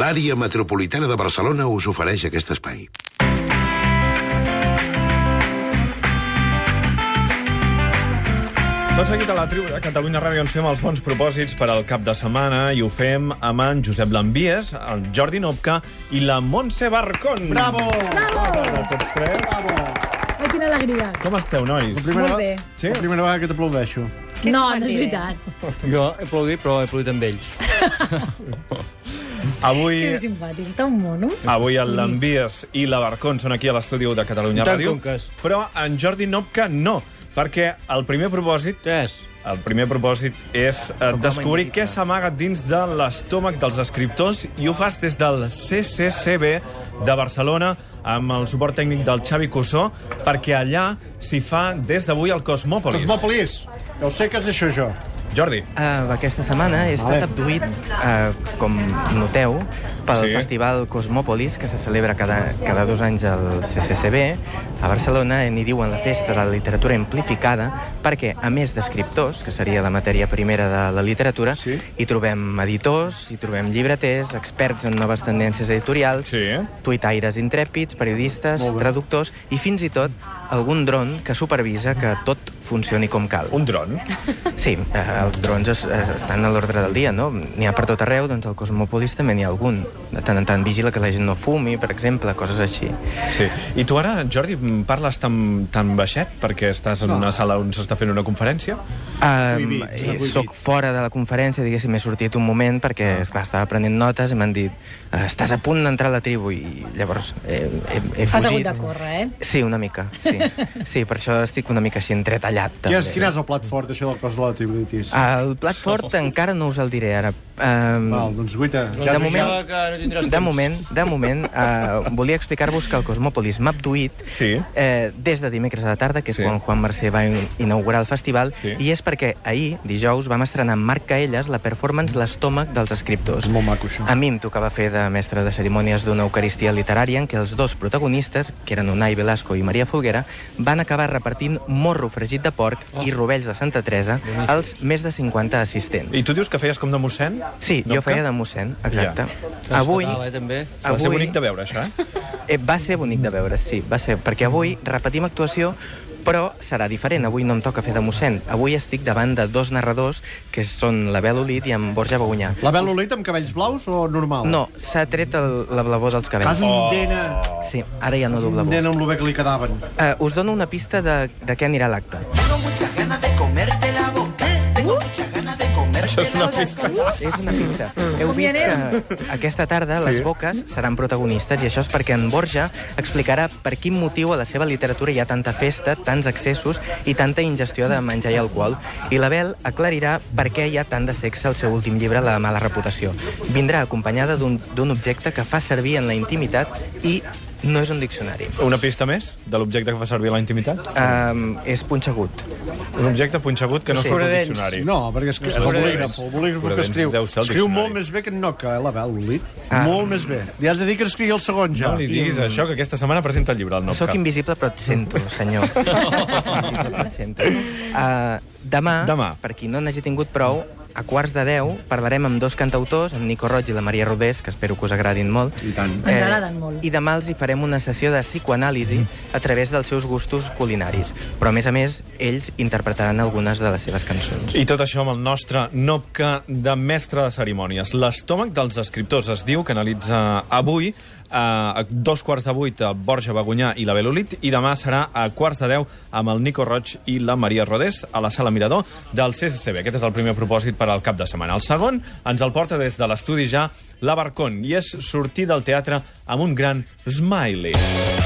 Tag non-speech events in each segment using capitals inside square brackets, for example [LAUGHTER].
L'àrea metropolitana de Barcelona us ofereix aquest espai. Tot seguit a la tribu de Catalunya Ràdio ens fem els bons propòsits per al cap de setmana i ho fem amb en Josep Lambies, el Jordi Nopca i la Montse Barcón. Bravo! Bravo! Tots tres. Bravo! Ai, quina alegria. Com esteu, nois? La primera, Molt bé. Sí? la primera vegada que t'aplaudeixo. No, no és veritat. Jo he aplaudit, però he aplaudit amb ells. [LAUGHS] Avui, Que simpàtics, tan mono. avui el Lambies i la Barcón són aquí a l'estudi de Catalunya Tant Ràdio, com que és. però en Jordi Nopca no, perquè el primer propòsit Què és? El primer propòsit és eh, descobrir què s'amaga dins de l'estómac dels escriptors i ho fas des del CCCB de Barcelona amb el suport tècnic del Xavi Cussó perquè allà s'hi fa des d'avui el Cosmòpolis. Cosmòpolis! Ja ho sé que és això, jo. Jordi, Uh, aquesta setmana he estat Vale. abduït, uh, com noteu, pel Sí. festival Cosmòpolis, que se celebra cada, cada dos anys al CCCB, a Barcelona, n'hi diuen la Festa de la Literatura Amplificada, perquè, a més d'escriptors, que seria la matèria primera de la literatura, Sí. hi trobem editors, hi trobem llibreters, experts en noves tendències editorials, sí, eh? tuitaires intrèpids, periodistes, traductors i fins i tot algun dron que supervisa que tot funcioni com cal. Un dron. Sí, eh, els drons es, es, estan a l'ordre del dia, no? N'hi ha per tot arreu, doncs al Cosmòpolis també n'hi ha algun. De tant en tant vigila que la gent no fumi, per exemple, coses així. Sí. I tu ara, Jordi, parles tan, tan baixet perquè estàs en una sala on s'està fent una conferència? Um, prohibit. soc fora de la conferència, diguéssim, he sortit un moment perquè, esclar, estava prenent notes i m'han dit "Eh, estàs a punt d'entrar a la tribu i llavors he, he, he Has hagut fugit. de córrer, eh? Sí, una mica, sí. [LAUGHS] Sí, per això estic una mica així entretallat. Quin és, també. quin és el plat fort, això del cos de la tribulitis? El plat fort encara no us el diré ara. Um, Val, doncs guaita. de moment, Sembla que no tindràs de temps. moment, de moment uh, volia explicar-vos que el Cosmòpolis m'ha abduït Sí. eh, des de dimecres a la tarda, que és Sí. quan Juan Mercè va in- inaugurar el festival, Sí. i és perquè ahir, dijous, vam estrenar amb Marc Caelles la performance L'estómac dels escriptors. Molt maco, això. A mi em tocava fer de mestre de cerimònies d'una eucaristia literària en què els dos protagonistes, que eren Unai Velasco i Maria Folguera, van acabar repartint morro fregit de porc Oh. i rovells de Santa Teresa als més de 50 assistents. I tu dius que feies com de mossèn? Sí, jo Nopca? feia de mossèn, exacte. Estàs Avui, fatal, eh, també. S'ha de ser bonic de veure, això, eh? eh, va ser bonic de veure, sí, va ser, perquè avui repetim actuació, però serà diferent. Avui no em toca fer de mossèn. Avui estic davant de dos narradors, que són la Bel Olit i en Borja Bagunyà. La Bel Olit amb cabells blaus o normal? No, s'ha tret el, la blavor dels Cas cabells. un dena. Sí, ara ja no du Un blavor. dena amb el bé que li quedaven. Uh, us dono una pista de, de què anirà l'acte. Això és una pista. És una pista. Heu vist que aquesta tarda les boques seran protagonistes i això és perquè en Borja explicarà per quin motiu a la seva literatura hi ha tanta festa, tants excessos i tanta ingestió de menjar i alcohol. I la Bel aclarirà per què hi ha tant de sexe al seu últim llibre, La mala reputació. Vindrà acompanyada d'un d'un objecte que fa servir en la intimitat i no és un diccionari. Una pista més de l'objecte que fa servir a la intimitat? Um, és punxegut. Un objecte punxegut que no Sí. surt al diccionari. No, perquè és, és el bolígraf, el bolígraf que escriu. Escriu molt més bé que en Noca, eh, la Bel Olit. Ah. Molt més bé. Li has de dir que escrigui el segon, ja. No li diguis això, que aquesta setmana presenta el llibre, el Nopca. Soc invisible, però et sento, senyor. [LAUGHS] Invisible, però et sento. Uh, demà, Demà. per qui no n'hagi tingut prou, a quarts de deu parlarem amb dos cantautors, en Nico Roig i la Maria Rodés, que espero que us agradin molt. I tant. Ens agraden molt. I demà els hi farem una sessió de psicoanàlisi a través dels seus gustos culinaris. Però, a més a més, ells interpretaran algunes de les seves cançons. I tot això amb el nostre Nopca de mestre de cerimònies. L'estómac dels escriptors es diu que analitza avui a dos quarts de vuit a Borja Bagunyà i la Belolit i demà serà a quarts de deu amb el Nico Roig i la Maria Rodés a la sala Mirador del CCCB. Aquest és el primer propòsit per al cap de setmana. El segon ens el porta des de l'estudi ja la Barcón i és sortir del teatre amb un gran smiley.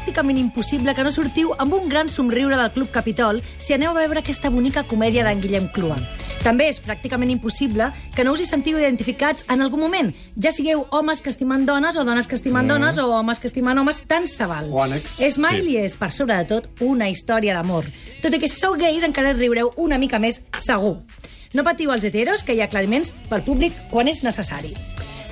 Pràcticament impossible que no sortiu amb un gran somriure del Club Capitol si aneu a veure aquesta bonica comèdia d'en Guillem Clua. També és pràcticament impossible que no us hi sentiu identificats en algun moment, ja sigueu homes que estimen dones o dones que estimen mm. dones o homes que estimen homes, tant se val. Smiley és, per sobre de tot, una història d'amor. Tot i que si sou gais encara riureu una mica més segur. No patiu els heteros, que hi ha aclariments pel públic quan és necessari.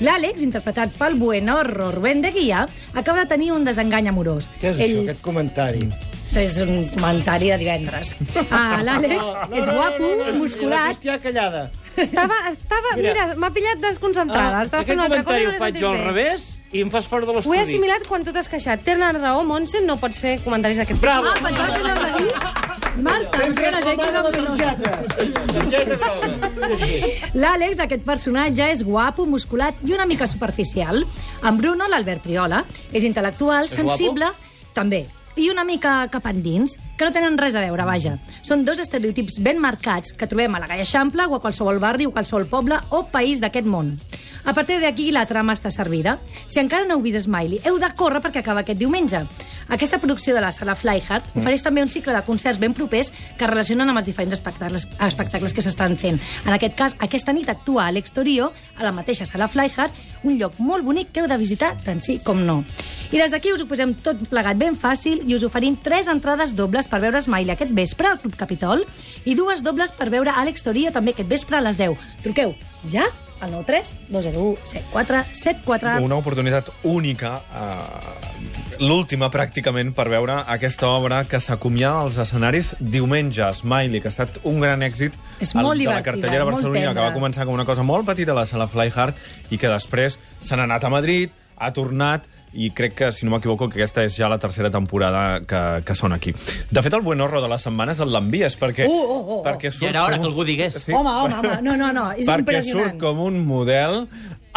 L'Àlex, interpretat pel buenorro Rubén de Guia, acaba de tenir un desengany amorós. Què és Ell... això, aquest comentari? És un comentari de divendres. Ah, L'Àlex és guapo, La musculat. Cristià callada. Estava, estava, Mira. mira, m'ha pillat desconcentrada. Ah, estava aquest fent una altra cosa comentari i ho no faig jo al revés i em fas fora de Ho he l'estudi. assimilat quan tu t'has queixat. Tenen raó, Montse, no pots fer comentaris d'aquest Bravo! Ah, pensava que. Marta, espera, ja que no... Targeta groga. L'Àlex, aquest personatge, és guapo, musculat i una mica superficial. En Bruno, l'Albert Triola, és intel·lectual, sensible, també, i una mica cap endins, que no tenen res a veure, vaja. Són dos estereotips ben marcats que trobem a la Gaia Eixample o a qualsevol barri o qualsevol poble o país d'aquest món. A partir d'aquí, la trama està servida. Si encara no heu vist Smiley, heu de córrer perquè acaba aquest diumenge. Aquesta producció de la sala Flyhard Mm. ofereix també un cicle de concerts ben propers que es relacionen amb els diferents espectacles, espectacles que s'estan fent. En aquest cas, aquesta nit actua a l'Exterior, a la mateixa sala Flyhard, un lloc molt bonic que heu de visitar tant sí com no. I des d'aquí us ho posem tot plegat ben fàcil i us oferim tres entrades dobles per veure Smiley aquest vespre al Club Capitol i dues dobles per veure a l'Exterior també aquest vespre a les 10. Truqueu ja al 93 201 74 74 Una oportunitat única, eh, l'última pràcticament, per veure aquesta obra que s'acomiada als escenaris diumenge. Smiley, que ha estat un gran èxit És al- molt de la cartellera barcelonina, que va començar com una cosa molt petita a la sala Flyhard i que després n'ha anat a Madrid, ha tornat i crec que, si no m'equivoco, que aquesta és ja la tercera temporada que, que són aquí. De fet, el buen horror de la setmana és el l'envies, perquè... Uh, uh, uh. perquè Ja era hora que algú digués. Sí, Home, home, home, no, no, no, és perquè impressionant. surt com un model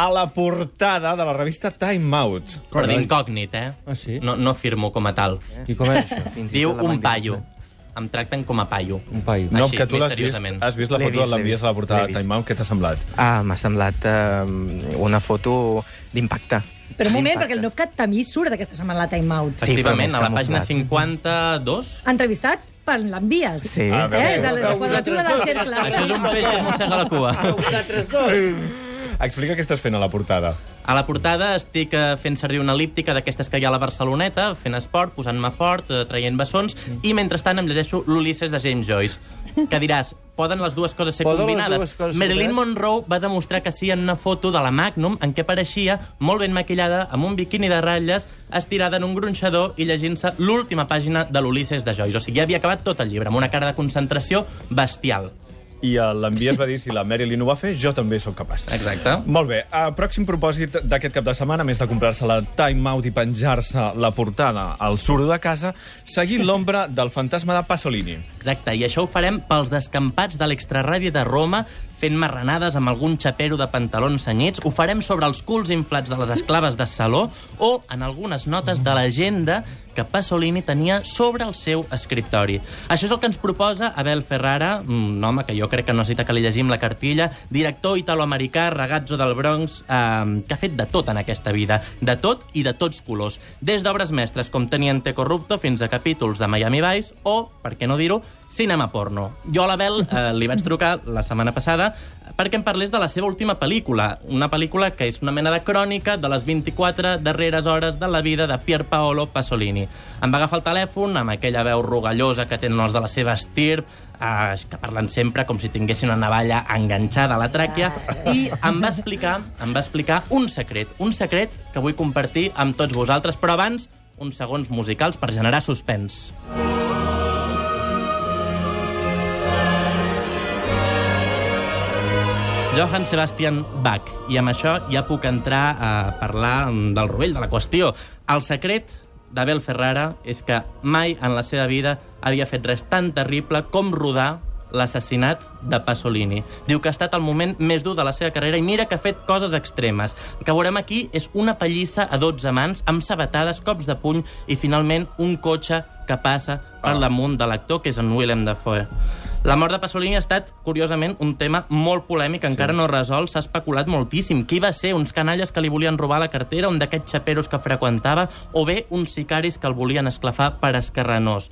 a la portada de la revista Time Out. Però d'incògnit, eh? Ah, sí? No, no firmo com a tal. I com és això? Fins i Diu un paio. Em tracten com a paio. Un paio. No, Així, que tu l'has vist, has vist la foto vist, de l'envies a la portada de Time Out. Què t'ha semblat? Ah, m'ha semblat eh, una foto d'impacte. Però un moment, perquè el Nopcat també surt aquesta setmana a la Time Out. Sí, Efectivament, a la pàgina camuflat. 52... Entrevistat per l'envies. Sí. Ah. Eh? És la, la quadratura del cercle. Això és un peix que es mossega la cua. Explica què estàs fent a la portada. A la portada estic eh, fent servir una elíptica d'aquestes que hi ha a la Barceloneta, fent esport, posant-me fort, eh, traient bessons, i mentrestant em llegeixo l'Ulisses de James Joyce. Que diràs, poden les dues coses ser Poden combinades? coses Marilyn? Monroe va demostrar que sí en una foto de la Magnum en què apareixia molt ben maquillada, amb un biquini de ratlles, estirada en un gronxador i llegint-se l'última pàgina de l'Ulisses de Joyce. O sigui, ja havia acabat tot el llibre, amb una cara de concentració bestial. I l'envies va dir, si la Marilyn ho va fer, jo també sóc capaç. Exacte. Molt bé. Uh, pròxim propòsit d'aquest cap de setmana, a més de comprar-se la Time Out i penjar-se la portada al suro de casa, seguir l'ombra del fantasma de Pasolini. Exacte, i això ho farem pels descampats de l'extraràdio de Roma, fent marranades amb algun xapero de pantalons senyits. Ho farem sobre els culs inflats de les esclaves de Saló o en algunes notes de l'agenda que Pasolini tenia sobre el seu escriptori. Això és el que ens proposa Abel Ferrara, un home que jo crec que no necessita que li llegim la cartilla, director italoamericà, ragazzo del Bronx, eh, que ha fet de tot en aquesta vida, de tot i de tots colors. Des d'obres mestres com Teniente Corrupto fins a capítols de Miami Vice o, per què no dir-ho, cinema porno. Jo a l'Abel eh, li vaig trucar la setmana passada perquè em parlés de la seva última pel·lícula, una pel·lícula que és una mena de crònica de les 24 darreres hores de la vida de Pier Paolo Pasolini. Em va agafar el telèfon amb aquella veu rugallosa que tenen els de la seva estirp, eh, que parlen sempre com si tinguessin una navalla enganxada a la tràquea, i em va explicar, em va explicar un secret, un secret que vull compartir amb tots vosaltres, però abans uns segons musicals per generar suspens. Johann Sebastian Bach. I amb això ja puc entrar a parlar del rovell de la qüestió. El secret d'Abel Ferrara és que mai en la seva vida havia fet res tan terrible com rodar l'assassinat de Pasolini. Diu que ha estat el moment més dur de la seva carrera i mira que ha fet coses extremes. El que veurem aquí és una pallissa a 12 mans, amb sabatades, cops de puny i finalment un cotxe que passa per damunt de l'actor, que és en Willem Dafoe. La mort de Pasolini ha estat, curiosament, un tema molt polèmic, encara no resolt, s'ha especulat moltíssim. Qui va ser? Uns canalles que li volien robar la cartera, un d'aquests xaperos que freqüentava, o bé uns sicaris que el volien esclafar per escarrenós.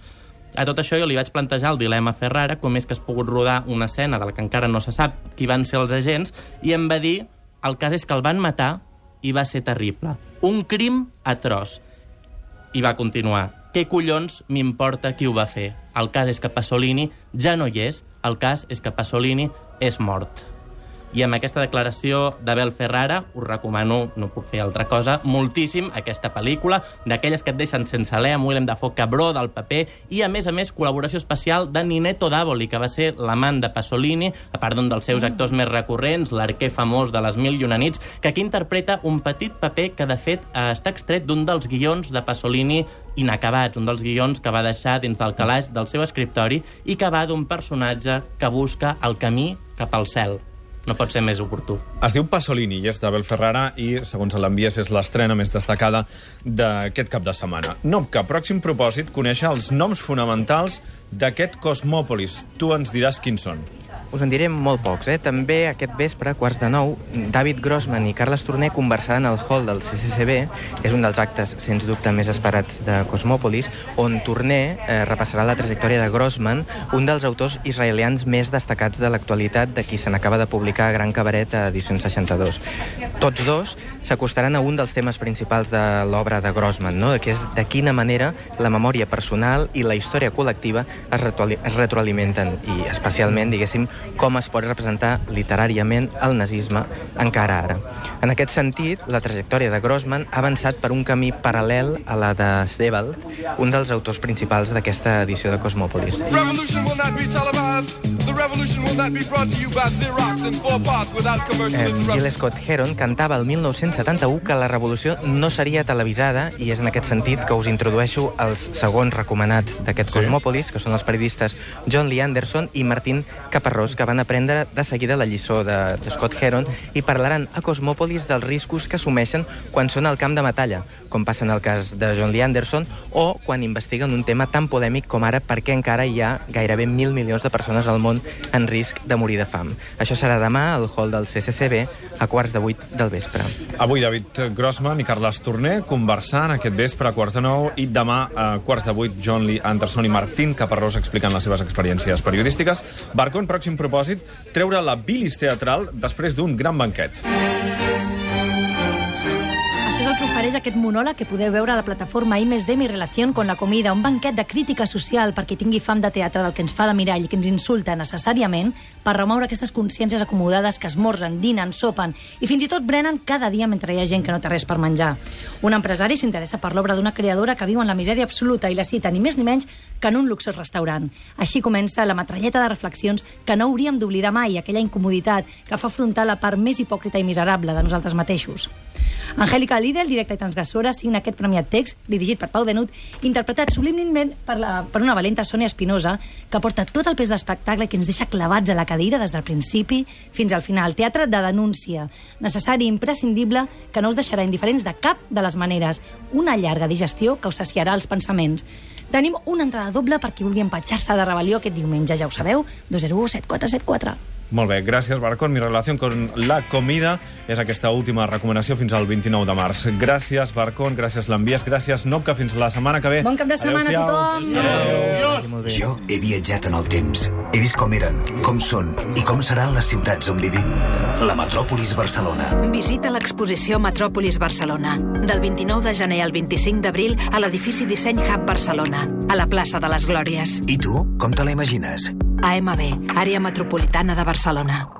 A tot això jo li vaig plantejar el dilema a Ferrara, com és que has pogut rodar una escena de la que encara no se sap qui van ser els agents, i em va dir el cas és que el van matar i va ser terrible. Un crim atroç. I va continuar. Què collons m'importa qui ho va fer? El cas és que Pasolini ja no hi és, el cas és que Pasolini és mort. I amb aquesta declaració d'Abel Ferrara us recomano, no puc fer altra cosa, moltíssim aquesta pel·lícula, d'aquelles que et deixen sense alè, amb Willem Dafoe cabró del paper, i a més a més col·laboració especial de Ninetto Davoli, que va ser l'amant de Pasolini, a part d'un dels seus actors més recurrents, l'arquer famós de les Mil i una nits, que aquí interpreta un petit paper que, de fet, eh, està extret d'un dels guions de Pasolini inacabats, un dels guions que va deixar dins del calaix del seu escriptori i que va d'un personatge que busca el camí cap al cel. No pot ser més oportú. Es diu Pasolini i és d'Abel Ferrara i, segons l'envies, és l'estrena més destacada d'aquest cap de setmana. Nopca, pròxim propòsit, conèixer els noms fonamentals d'aquest Cosmòpolis. Tu ens diràs quins són. Us en diré molt pocs, eh? També aquest vespre, a quarts de nou, David Grossman i Carles Torner conversaran al hall del CCCB, és un dels actes, sens dubte, més esperats de Cosmòpolis, on Torner eh, repassarà la trajectòria de Grossman, un dels autors israelians més destacats de l'actualitat, de qui se n'acaba de publicar Gran Cabaret a edició 62. Tots dos s'acostaran a un dels temes principals de l'obra de Grossman, no? que és de quina manera la memòria personal i la història col·lectiva es, es retroalimenten, i especialment, diguéssim, com es pot representar literàriament el nazisme encara ara. En aquest sentit, la trajectòria de Grossman ha avançat per un camí paral·lel a la de Sebald, un dels autors principals d'aquesta edició de without commercial Eh. Gil Scott Heron cantava el 1971 que la revolució no seria televisada i és en aquest sentit que us introdueixo els segons recomanats d'aquest sí. Cosmòpolis, que són els periodistes John Lee Anderson i Martín Caparrós, que van aprendre de seguida la lliçó de, de Scott Heron i parlaran a Cosmòpolis dels riscos que assumeixen quan són al camp de batalla, com passa en el cas de John Lee Anderson, o quan investiguen un tema tan polèmic com ara per què encara hi ha gairebé mil milions de persones al món en risc de morir de fam. Això serà demà al hall del CCCB a quarts de vuit del vespre. Avui David Grossman i Carles Torner conversant aquest vespre a quarts de nou i demà a quarts de vuit John Lee Anderson i Martín Caparrós explicant les seves experiències periodístiques. Barcon, pròxim propòsit, treure la bilis teatral després d'un gran banquet. Això és que ofereix aquest monòleg que podeu veure a la plataforma I+D Mi relació con la comida, un banquet de crítica social perquè tingui fam de teatre del que ens fa de mirall i que ens insulta necessàriament per remoure aquestes consciències acomodades que esmorzen, dinen, sopen i fins i tot brenen cada dia mentre hi ha gent que no té res per menjar. Un empresari s'interessa per l'obra d'una creadora que viu en la misèria absoluta i la cita ni més ni menys que en un luxós restaurant. Així comença la metralleta de reflexions que no hauríem d'oblidar mai, aquella incomoditat que fa afrontar la part més hipòcrita i miserable de nosaltres mateixos. Angèlica Lidl, directa i transgressora, signa aquest premiat text, dirigit per Pau Denut, interpretat sublimament per, la, per una valenta Sònia Espinosa, que porta tot el pes d'espectacle que ens deixa clavats a la cadira des del principi fins al final. Teatre de denúncia, necessari i imprescindible, que no us deixarà indiferents de cap de les maneres. Una llarga digestió que us saciarà els pensaments. Tenim una entrada doble per qui vulgui empatxar-se de rebel·lió aquest diumenge, ja ho sabeu, 201 7474. Molt bé, gràcies, Barcon. Mi relació con la comida és aquesta última recomanació fins al 29 de març. Gràcies, Barcon, gràcies, l'envies, gràcies, Nopca, fins la setmana que ve. Bon cap de setmana a tothom! Jo he viatjat en el temps. He vist com eren, com són i com seran les ciutats on vivim. La metròpolis Barcelona. Visita l'exposició Metròpolis Barcelona, del 29 de gener al 25 d'abril a l'edifici Disseny Hub Barcelona, a la plaça de les Glòries. I tu, com te la imagines? AMB, Àrea Metropolitana de Barcelona.